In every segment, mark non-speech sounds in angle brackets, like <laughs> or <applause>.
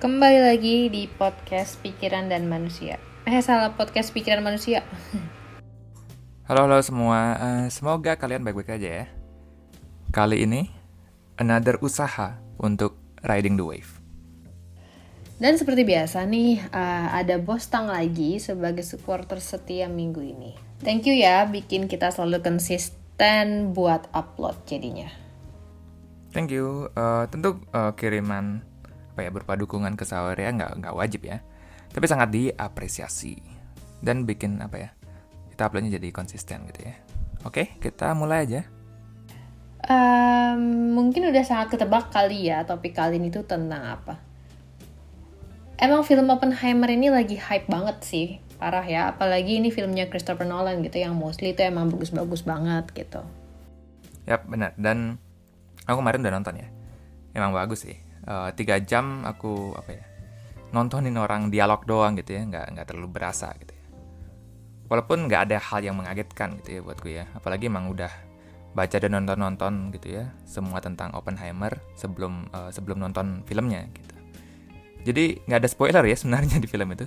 Kembali lagi di podcast Pikiran dan Manusia. Eh salah podcast Pikiran Manusia. <laughs> Halo halo semua, uh, semoga kalian baik-baik aja ya. Kali ini another usaha untuk riding the wave. Dan seperti biasa nih, uh, ada bos tang lagi sebagai supporter setia minggu ini. Thank you ya, bikin kita selalu konsisten buat upload jadinya. Thank you. Uh, tentu uh, kiriman apa ya berupa dukungan ke ya nggak nggak wajib ya, tapi sangat diapresiasi dan bikin apa ya kita uploadnya jadi konsisten gitu ya. Oke, kita mulai aja. Um, mungkin udah sangat ketebak kali ya topik kali ini tuh tentang apa. Emang film Oppenheimer ini lagi hype banget sih, parah ya. Apalagi ini filmnya Christopher Nolan gitu yang mostly itu emang bagus-bagus banget gitu. Yap, benar. Dan aku kemarin udah nonton ya. Emang bagus sih. Uh, tiga jam aku apa ya nontonin orang dialog doang gitu ya, nggak nggak terlalu berasa gitu ya. Walaupun nggak ada hal yang mengagetkan gitu ya buatku ya. Apalagi emang udah baca dan nonton-nonton gitu ya semua tentang Oppenheimer sebelum uh, sebelum nonton filmnya gitu. Jadi nggak ada spoiler ya sebenarnya di film itu.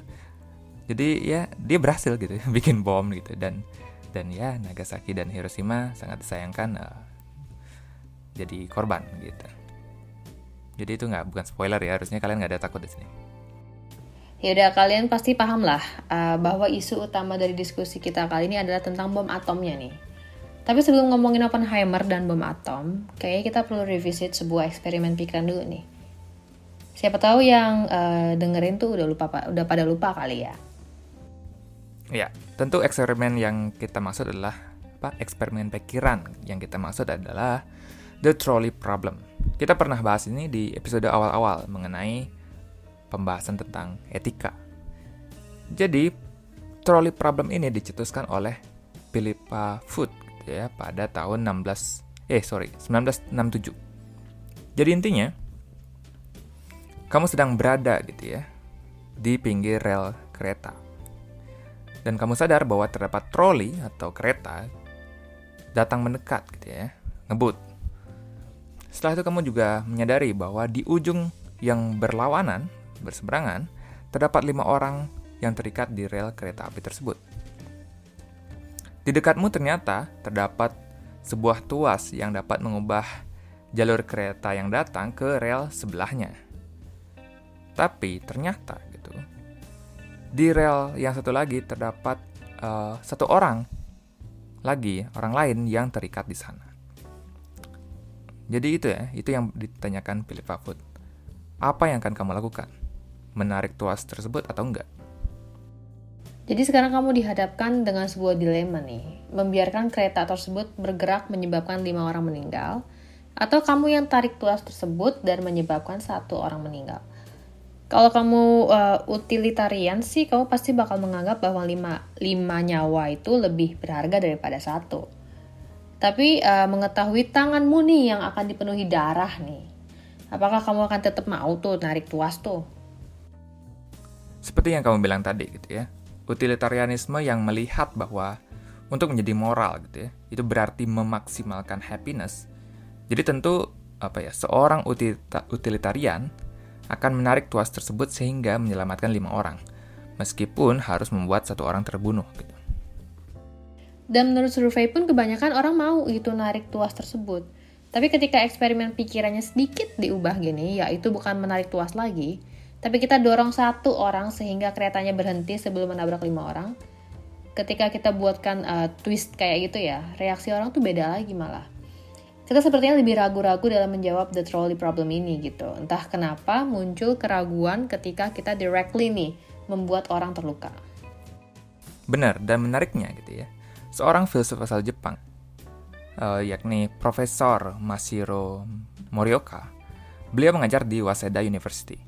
Jadi ya dia berhasil gitu <laughs> bikin bom gitu. Dan dan ya Nagasaki dan Hiroshima sangat disayangkan uh, jadi korban gitu jadi itu nggak bukan spoiler ya harusnya kalian nggak ada takut di sini Ya udah kalian pasti paham lah uh, bahwa isu utama dari diskusi kita kali ini adalah tentang bom atomnya nih. Tapi sebelum ngomongin Oppenheimer dan bom atom, kayaknya kita perlu revisit sebuah eksperimen pikiran dulu nih. Siapa tahu yang uh, dengerin tuh udah lupa udah pada lupa kali ya. Ya, tentu eksperimen yang kita maksud adalah apa? Eksperimen pikiran yang kita maksud adalah the trolley problem. Kita pernah bahas ini di episode awal-awal mengenai pembahasan tentang etika. Jadi, trolley problem ini dicetuskan oleh Philippa Foot gitu ya pada tahun 16 eh sorry 1967. Jadi intinya kamu sedang berada gitu ya di pinggir rel kereta. Dan kamu sadar bahwa terdapat troli atau kereta datang mendekat gitu ya, ngebut. Setelah itu kamu juga menyadari bahwa di ujung yang berlawanan berseberangan, terdapat lima orang yang terikat di rel kereta api tersebut. Di dekatmu ternyata terdapat sebuah tuas yang dapat mengubah jalur kereta yang datang ke rel sebelahnya. Tapi ternyata gitu, di rel yang satu lagi terdapat uh, satu orang lagi, orang lain yang terikat di sana. Jadi itu ya, itu yang ditanyakan Philip Foot. Apa yang akan kamu lakukan? menarik tuas tersebut atau enggak. Jadi sekarang kamu dihadapkan dengan sebuah dilema nih, membiarkan kereta tersebut bergerak menyebabkan lima orang meninggal, atau kamu yang tarik tuas tersebut dan menyebabkan satu orang meninggal. Kalau kamu uh, utilitarian sih, kamu pasti bakal menganggap bahwa lima, lima nyawa itu lebih berharga daripada satu. Tapi uh, mengetahui tanganmu nih yang akan dipenuhi darah nih, apakah kamu akan tetap mau tuh narik tuas tuh? Seperti yang kamu bilang tadi gitu ya, utilitarianisme yang melihat bahwa untuk menjadi moral gitu ya, itu berarti memaksimalkan happiness. Jadi tentu apa ya, seorang utilitarian akan menarik tuas tersebut sehingga menyelamatkan lima orang, meskipun harus membuat satu orang terbunuh gitu. Dan menurut survei pun kebanyakan orang mau gitu narik tuas tersebut. Tapi ketika eksperimen pikirannya sedikit diubah gini, yaitu bukan menarik tuas lagi, tapi kita dorong satu orang sehingga keretanya berhenti sebelum menabrak lima orang. Ketika kita buatkan uh, twist kayak gitu ya, reaksi orang tuh beda lagi malah. Kita sepertinya lebih ragu-ragu dalam menjawab the trolley problem ini gitu. Entah kenapa muncul keraguan ketika kita directly nih membuat orang terluka. Benar, dan menariknya gitu ya. Seorang filsuf asal Jepang, uh, yakni Profesor Masiro Morioka, beliau mengajar di Waseda University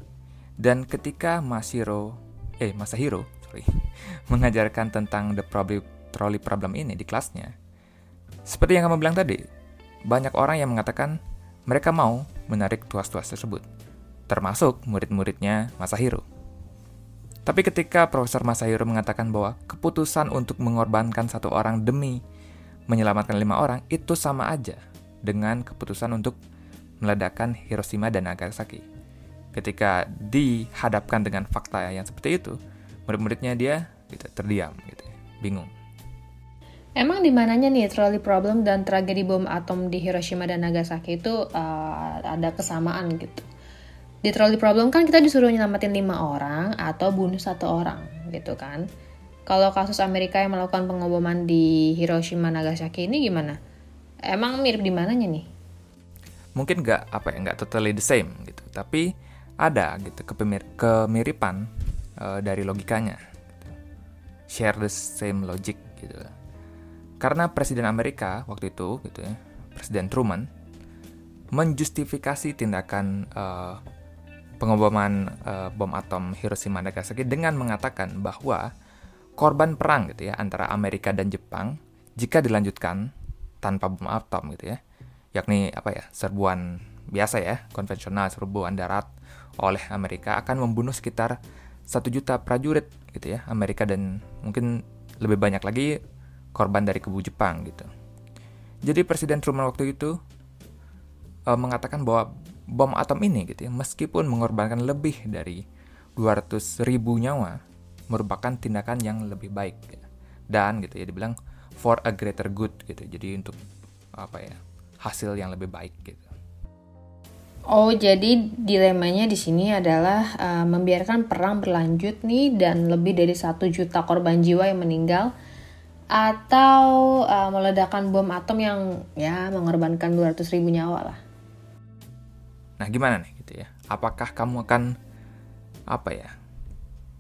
dan ketika Masiro, eh Masahiro, sorry, <laughs> mengajarkan tentang the problem, trolley problem ini di kelasnya, seperti yang kamu bilang tadi, banyak orang yang mengatakan mereka mau menarik tuas-tuas tersebut, termasuk murid-muridnya Masahiro. Tapi ketika Profesor Masahiro mengatakan bahwa keputusan untuk mengorbankan satu orang demi menyelamatkan lima orang itu sama aja dengan keputusan untuk meledakkan Hiroshima dan Nagasaki ketika dihadapkan dengan fakta yang seperti itu, murid-muridnya dia gitu terdiam gitu, bingung. Emang di mananya nih trolley problem dan tragedi bom atom di Hiroshima dan Nagasaki itu uh, ada kesamaan gitu. Di trolley problem kan kita disuruh nyelamatin lima orang atau bunuh satu orang gitu kan. Kalau kasus Amerika yang melakukan pengoboman di Hiroshima Nagasaki ini gimana? Emang mirip di mananya nih? Mungkin nggak apa ya nggak totally the same gitu, tapi ada gitu kepemir kemiripan uh, dari logikanya. Gitu. Share the same logic gitu karena Presiden Amerika waktu itu, gitu ya, Presiden Truman, menjustifikasi tindakan uh, pengoboman uh, bom atom Hiroshima dan Nagasaki dengan mengatakan bahwa korban perang gitu ya antara Amerika dan Jepang jika dilanjutkan tanpa bom atom gitu ya, yakni apa ya serbuan biasa ya konvensional serbuan darat oleh Amerika akan membunuh sekitar satu juta prajurit gitu ya Amerika dan mungkin lebih banyak lagi korban dari kubu Jepang gitu. Jadi Presiden Truman waktu itu uh, mengatakan bahwa bom atom ini gitu ya, meskipun mengorbankan lebih dari 200 ribu nyawa, merupakan tindakan yang lebih baik. Gitu. Dan gitu ya dibilang for a greater good gitu. Jadi untuk apa ya hasil yang lebih baik gitu. Oh, jadi dilemanya di sini adalah uh, membiarkan perang berlanjut nih dan lebih dari satu juta korban jiwa yang meninggal atau uh, meledakan bom atom yang ya mengorbankan 200 ribu nyawa lah. Nah gimana nih gitu ya? Apakah kamu akan apa ya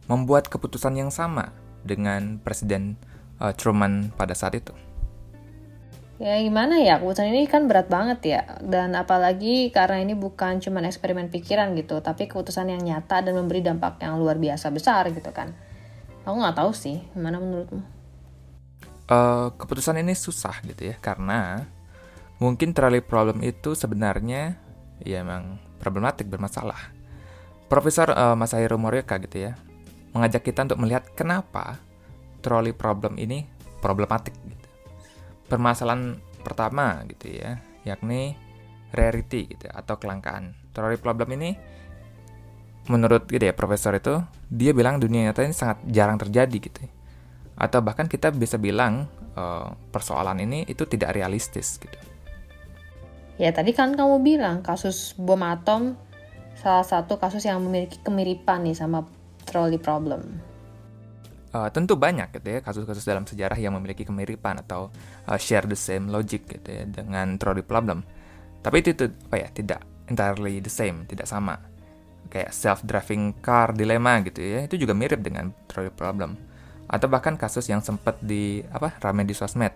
membuat keputusan yang sama dengan Presiden uh, Truman pada saat itu? Ya gimana ya, keputusan ini kan berat banget ya. Dan apalagi karena ini bukan cuma eksperimen pikiran gitu, tapi keputusan yang nyata dan memberi dampak yang luar biasa besar gitu kan. Aku nggak tahu sih, gimana menurutmu? uh, keputusan ini susah gitu ya karena mungkin trolley problem itu sebenarnya ya emang problematik bermasalah. Profesor uh, Masahiro Morioka gitu ya mengajak kita untuk melihat kenapa trolley problem ini problematik gitu. Permasalahan pertama gitu ya, yakni rarity gitu atau kelangkaan. Trolley problem ini menurut gitu ya profesor itu dia bilang dunia nyata ini sangat jarang terjadi gitu. Atau bahkan kita bisa bilang uh, persoalan ini itu tidak realistis gitu. Ya tadi kan kamu bilang kasus bom atom salah satu kasus yang memiliki kemiripan nih sama trolley problem. Uh, tentu banyak gitu ya kasus-kasus dalam sejarah yang memiliki kemiripan atau uh, share the same logic gitu ya dengan trolley problem. Tapi itu, itu apa ya tidak entirely the same, tidak sama. Kayak self-driving car dilema gitu ya, itu juga mirip dengan trolley problem atau bahkan kasus yang sempat di apa rame di sosmed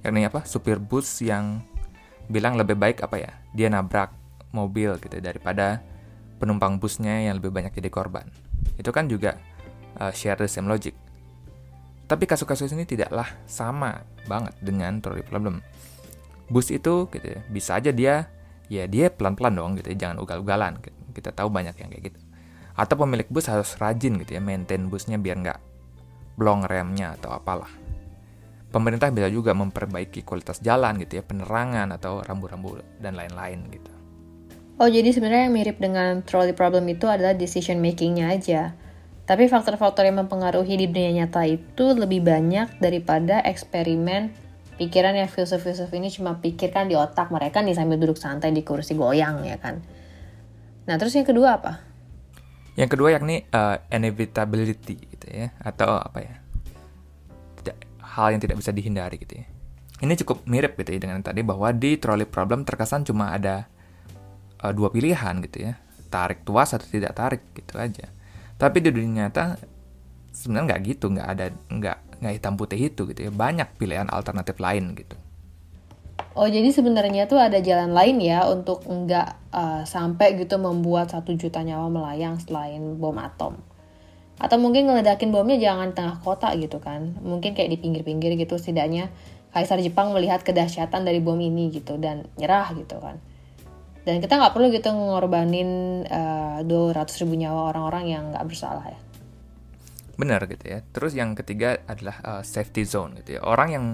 yakni apa supir bus yang bilang lebih baik apa ya dia nabrak mobil gitu daripada penumpang busnya yang lebih banyak jadi korban. Itu kan juga uh, share the same logic. Tapi kasus-kasus ini tidaklah sama banget dengan trolley problem. Bus itu gitu ya, bisa aja dia ya dia pelan-pelan dong gitu ya, jangan ugal-ugalan kita tahu banyak yang kayak gitu. Atau pemilik bus harus rajin gitu ya maintain busnya biar nggak blong remnya atau apalah. Pemerintah bisa juga memperbaiki kualitas jalan gitu ya, penerangan atau rambu-rambu dan lain-lain gitu. Oh jadi sebenarnya yang mirip dengan trolley problem itu adalah decision makingnya aja. Tapi faktor-faktor yang mempengaruhi di dunia nyata itu lebih banyak daripada eksperimen pikiran yang filsuf-filsuf ini cuma pikirkan di otak mereka nih sambil duduk santai di kursi goyang ya kan. Nah terus yang kedua apa? Yang kedua yakni uh, inevitability gitu ya atau apa ya? Hal yang tidak bisa dihindari gitu ya. Ini cukup mirip gitu ya dengan tadi bahwa di trolley problem terkesan cuma ada uh, dua pilihan gitu ya. Tarik tuas atau tidak tarik gitu aja. Tapi di dunia nyata sebenarnya nggak gitu, nggak ada nggak nggak hitam putih itu gitu ya. Banyak pilihan alternatif lain gitu. Oh jadi sebenarnya tuh ada jalan lain ya untuk nggak uh, sampai gitu membuat satu juta nyawa melayang selain bom atom. Atau mungkin ngeledakin bomnya jangan tengah kota gitu kan. Mungkin kayak di pinggir-pinggir gitu setidaknya Kaisar Jepang melihat kedahsyatan dari bom ini gitu dan nyerah gitu kan. Dan kita nggak perlu gitu ngorbanin uh, eh, 200 ribu nyawa orang-orang yang nggak bersalah ya. Benar gitu ya. Terus yang ketiga adalah uh, safety zone gitu ya. Orang yang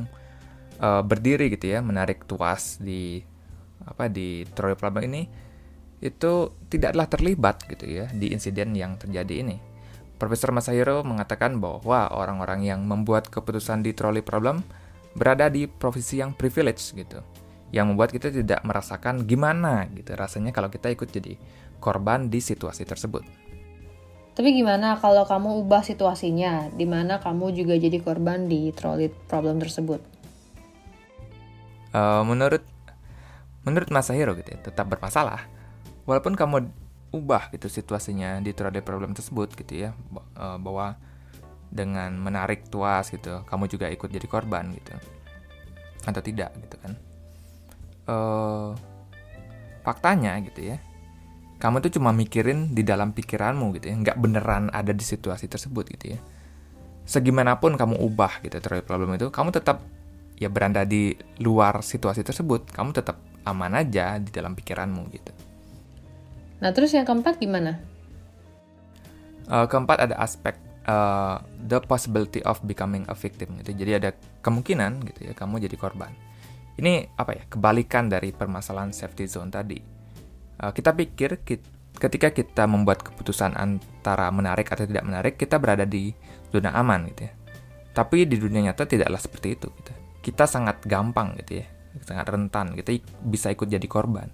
uh, berdiri gitu ya menarik tuas di apa di trolley problem ini itu tidaklah terlibat gitu ya di insiden yang terjadi ini. Profesor Masahiro mengatakan bahwa orang-orang yang membuat keputusan di trolley problem berada di profesi yang privilege gitu. Yang membuat kita tidak merasakan gimana gitu rasanya kalau kita ikut jadi korban di situasi tersebut. Tapi gimana kalau kamu ubah situasinya, di mana kamu juga jadi korban di trolley problem tersebut? Uh, menurut menurut Masahiro gitu ya, tetap bermasalah. Walaupun kamu ubah gitu situasinya di trolley problem tersebut gitu ya, uh, bahwa dengan menarik tuas gitu, kamu juga ikut jadi korban gitu, atau tidak gitu kan? Uh, faktanya gitu ya, kamu tuh cuma mikirin di dalam pikiranmu gitu ya, nggak beneran ada di situasi tersebut gitu ya. Segimanapun kamu ubah gitu terhadap problem itu, kamu tetap ya berada di luar situasi tersebut, kamu tetap aman aja di dalam pikiranmu gitu. Nah terus yang keempat gimana? Uh, keempat ada aspek uh, the possibility of becoming a victim gitu. Jadi ada kemungkinan gitu ya kamu jadi korban. Ini apa ya kebalikan dari permasalahan safety zone tadi Eh, kita pikir ketika kita membuat keputusan antara menarik atau tidak menarik, kita berada di zona aman gitu ya. Tapi di dunia nyata tidaklah seperti itu. Gitu. Kita sangat gampang gitu ya, sangat rentan. Kita bisa ikut jadi korban.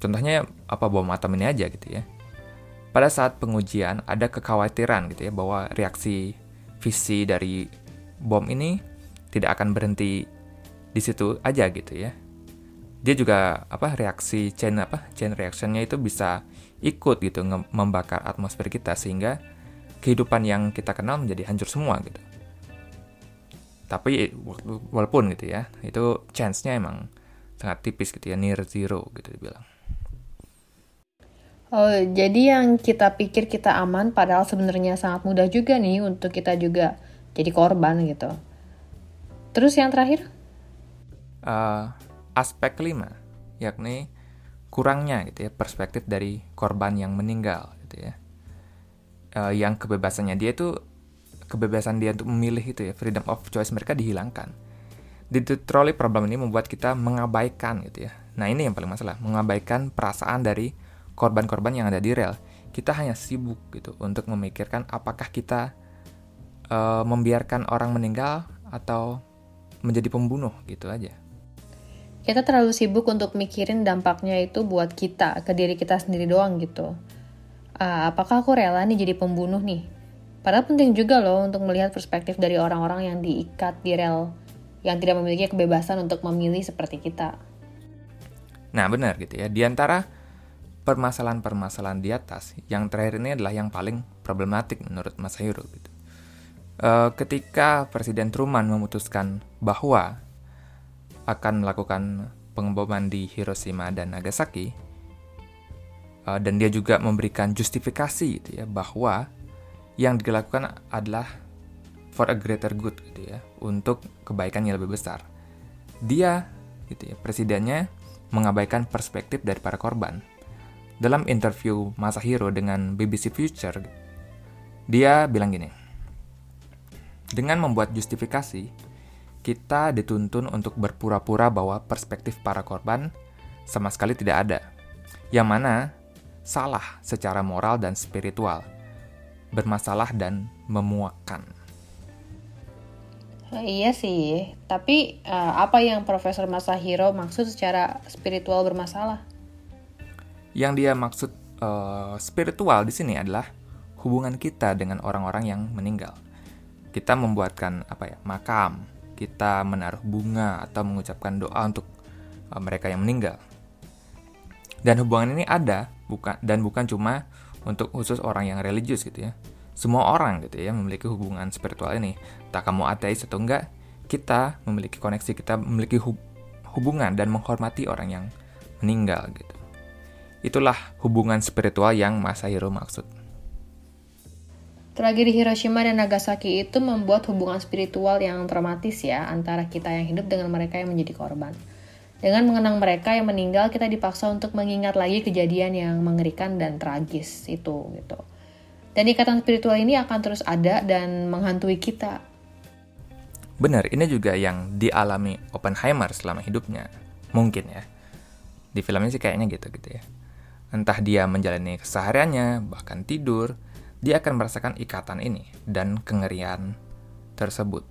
Contohnya apa bom atom ini aja gitu ya. Pada saat pengujian ada kekhawatiran gitu ya bahwa reaksi visi dari bom ini tidak akan berhenti di situ aja gitu ya dia juga apa reaksi chain apa chain reactionnya itu bisa ikut gitu membakar atmosfer kita sehingga kehidupan yang kita kenal menjadi hancur semua gitu. Tapi walaupun gitu ya, itu chance-nya emang sangat tipis gitu ya, near zero gitu dibilang. Oh, jadi yang kita pikir kita aman padahal sebenarnya sangat mudah juga nih untuk kita juga jadi korban gitu. Terus yang terakhir? Uh, aspek kelima, yakni kurangnya gitu ya perspektif dari korban yang meninggal gitu ya. Uh, yang kebebasannya dia itu kebebasan dia untuk memilih itu ya, freedom of choice mereka dihilangkan. Di trolley problem ini membuat kita mengabaikan gitu ya. Nah, ini yang paling masalah, mengabaikan perasaan dari korban-korban yang ada di rel. Kita hanya sibuk gitu untuk memikirkan apakah kita uh, membiarkan orang meninggal atau menjadi pembunuh gitu aja kita terlalu sibuk untuk mikirin dampaknya itu buat kita, ke diri kita sendiri doang gitu. Uh, apakah aku rela nih jadi pembunuh nih? Padahal penting juga loh untuk melihat perspektif dari orang-orang yang diikat di rel, yang tidak memiliki kebebasan untuk memilih seperti kita. Nah benar gitu ya, di antara permasalahan-permasalahan di atas, yang terakhir ini adalah yang paling problematik menurut Mas Hayro gitu. Uh, ketika Presiden Truman memutuskan bahwa akan melakukan pengeboman di Hiroshima dan Nagasaki, uh, dan dia juga memberikan justifikasi gitu ya bahwa yang dilakukan adalah for a greater good gitu ya untuk kebaikan yang lebih besar. Dia gitu ya presidennya mengabaikan perspektif dari para korban. Dalam interview Masahiro dengan BBC Future, dia bilang gini, dengan membuat justifikasi, kita dituntun untuk berpura-pura bahwa perspektif para korban sama sekali tidak ada. Yang mana salah secara moral dan spiritual, bermasalah dan memuakkan. Iya sih, tapi uh, apa yang Profesor Masahiro maksud secara spiritual bermasalah? Yang dia maksud uh, spiritual di sini adalah hubungan kita dengan orang-orang yang meninggal. Kita membuatkan apa ya makam, kita menaruh bunga atau mengucapkan doa untuk uh, mereka yang meninggal. Dan hubungan ini ada bukan dan bukan cuma untuk khusus orang yang religius gitu ya. Semua orang gitu ya memiliki hubungan spiritual ini. Tak kamu ateis atau enggak, kita memiliki koneksi, kita memiliki hub hubungan dan menghormati orang yang meninggal gitu. Itulah hubungan spiritual yang Masahiro maksud. Tragedi Hiroshima dan Nagasaki itu membuat hubungan spiritual yang traumatis ya antara kita yang hidup dengan mereka yang menjadi korban. Dengan mengenang mereka yang meninggal, kita dipaksa untuk mengingat lagi kejadian yang mengerikan dan tragis itu gitu. Dan ikatan spiritual ini akan terus ada dan menghantui kita. Benar, ini juga yang dialami Oppenheimer selama hidupnya. Mungkin ya. Di filmnya sih kayaknya gitu gitu ya. Entah dia menjalani kesehariannya, bahkan tidur, dia akan merasakan ikatan ini dan kengerian tersebut.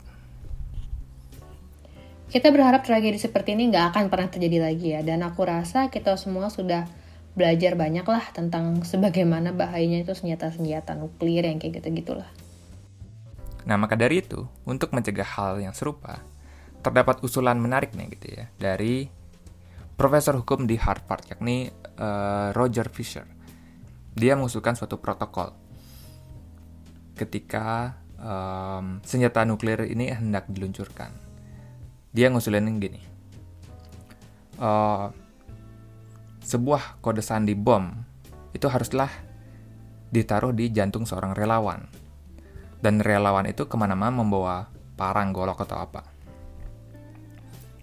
Kita berharap tragedi seperti ini nggak akan pernah terjadi lagi ya, dan aku rasa kita semua sudah belajar banyak lah tentang sebagaimana bahayanya itu senjata-senjata nuklir yang kayak gitu-gitulah. Nah, maka dari itu, untuk mencegah hal yang serupa, terdapat usulan menarik nih gitu ya, dari profesor hukum di Harvard, yakni uh, Roger Fisher. Dia mengusulkan suatu protokol. Ketika um, senjata nuklir ini hendak diluncurkan. Dia ngusulin gini. Uh, sebuah kode sandi bom itu haruslah ditaruh di jantung seorang relawan. Dan relawan itu ke mana-mana membawa parang golok atau apa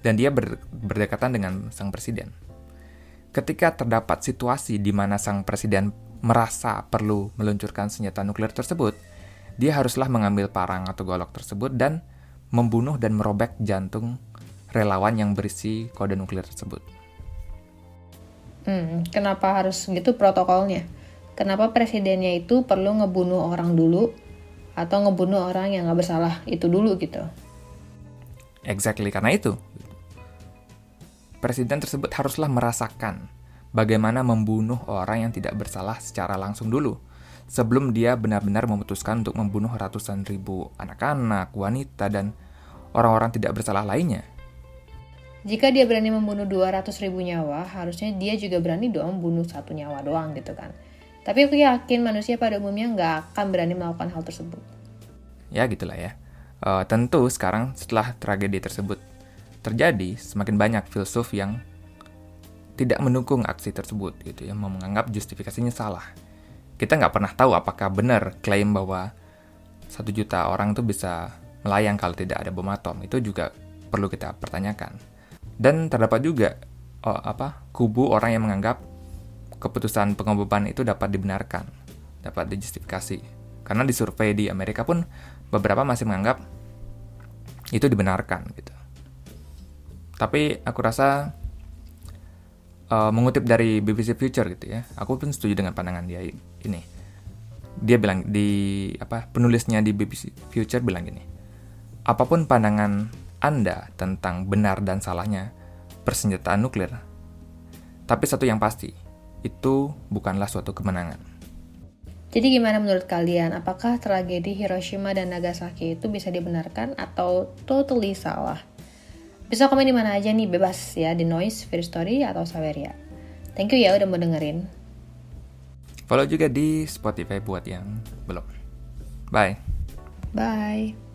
dan dia ber, berdekatan dengan sang presiden ketika terdapat situasi di mana sang presiden merasa perlu meluncurkan senjata nuklir tersebut dia haruslah mengambil parang atau golok tersebut dan membunuh dan merobek jantung relawan yang berisi kode nuklir tersebut. Hmm, kenapa harus gitu protokolnya? Kenapa presidennya itu perlu ngebunuh orang dulu atau ngebunuh orang yang nggak bersalah itu dulu gitu? Exactly karena itu. Presiden tersebut haruslah merasakan bagaimana membunuh orang yang tidak bersalah secara langsung dulu sebelum dia benar-benar memutuskan untuk membunuh ratusan ribu anak-anak, wanita, dan orang-orang tidak bersalah lainnya. Jika dia berani membunuh 200 ribu nyawa, harusnya dia juga berani dong bunuh satu nyawa doang gitu kan. Tapi aku yakin manusia pada umumnya nggak akan berani melakukan hal tersebut. Ya gitulah ya. Uh, tentu sekarang setelah tragedi tersebut terjadi, semakin banyak filsuf yang tidak mendukung aksi tersebut gitu ya, menganggap justifikasinya salah. Kita nggak pernah tahu apakah benar klaim bahwa satu juta orang itu bisa melayang kalau tidak ada bom atom. Itu juga perlu kita pertanyakan. Dan terdapat juga oh, apa kubu orang yang menganggap keputusan pengoboman itu dapat dibenarkan, dapat dijustifikasi. Karena di survei di Amerika pun beberapa masih menganggap itu dibenarkan gitu. Tapi aku rasa uh, mengutip dari BBC Future gitu ya, aku pun setuju dengan pandangan dia ini. Dia bilang di apa penulisnya di BBC Future bilang gini, apa pun pandangan anda tentang benar dan salahnya persenjataan nuklir. Tapi satu yang pasti, itu bukanlah suatu kemenangan. Jadi gimana menurut kalian? Apakah tragedi Hiroshima dan Nagasaki itu bisa dibenarkan atau totally salah? Bisa komen di mana aja nih, bebas ya, di Noise, Fear Story, atau Saveria. Thank you ya udah mau dengerin. Follow juga di Spotify buat yang belum. Bye. Bye.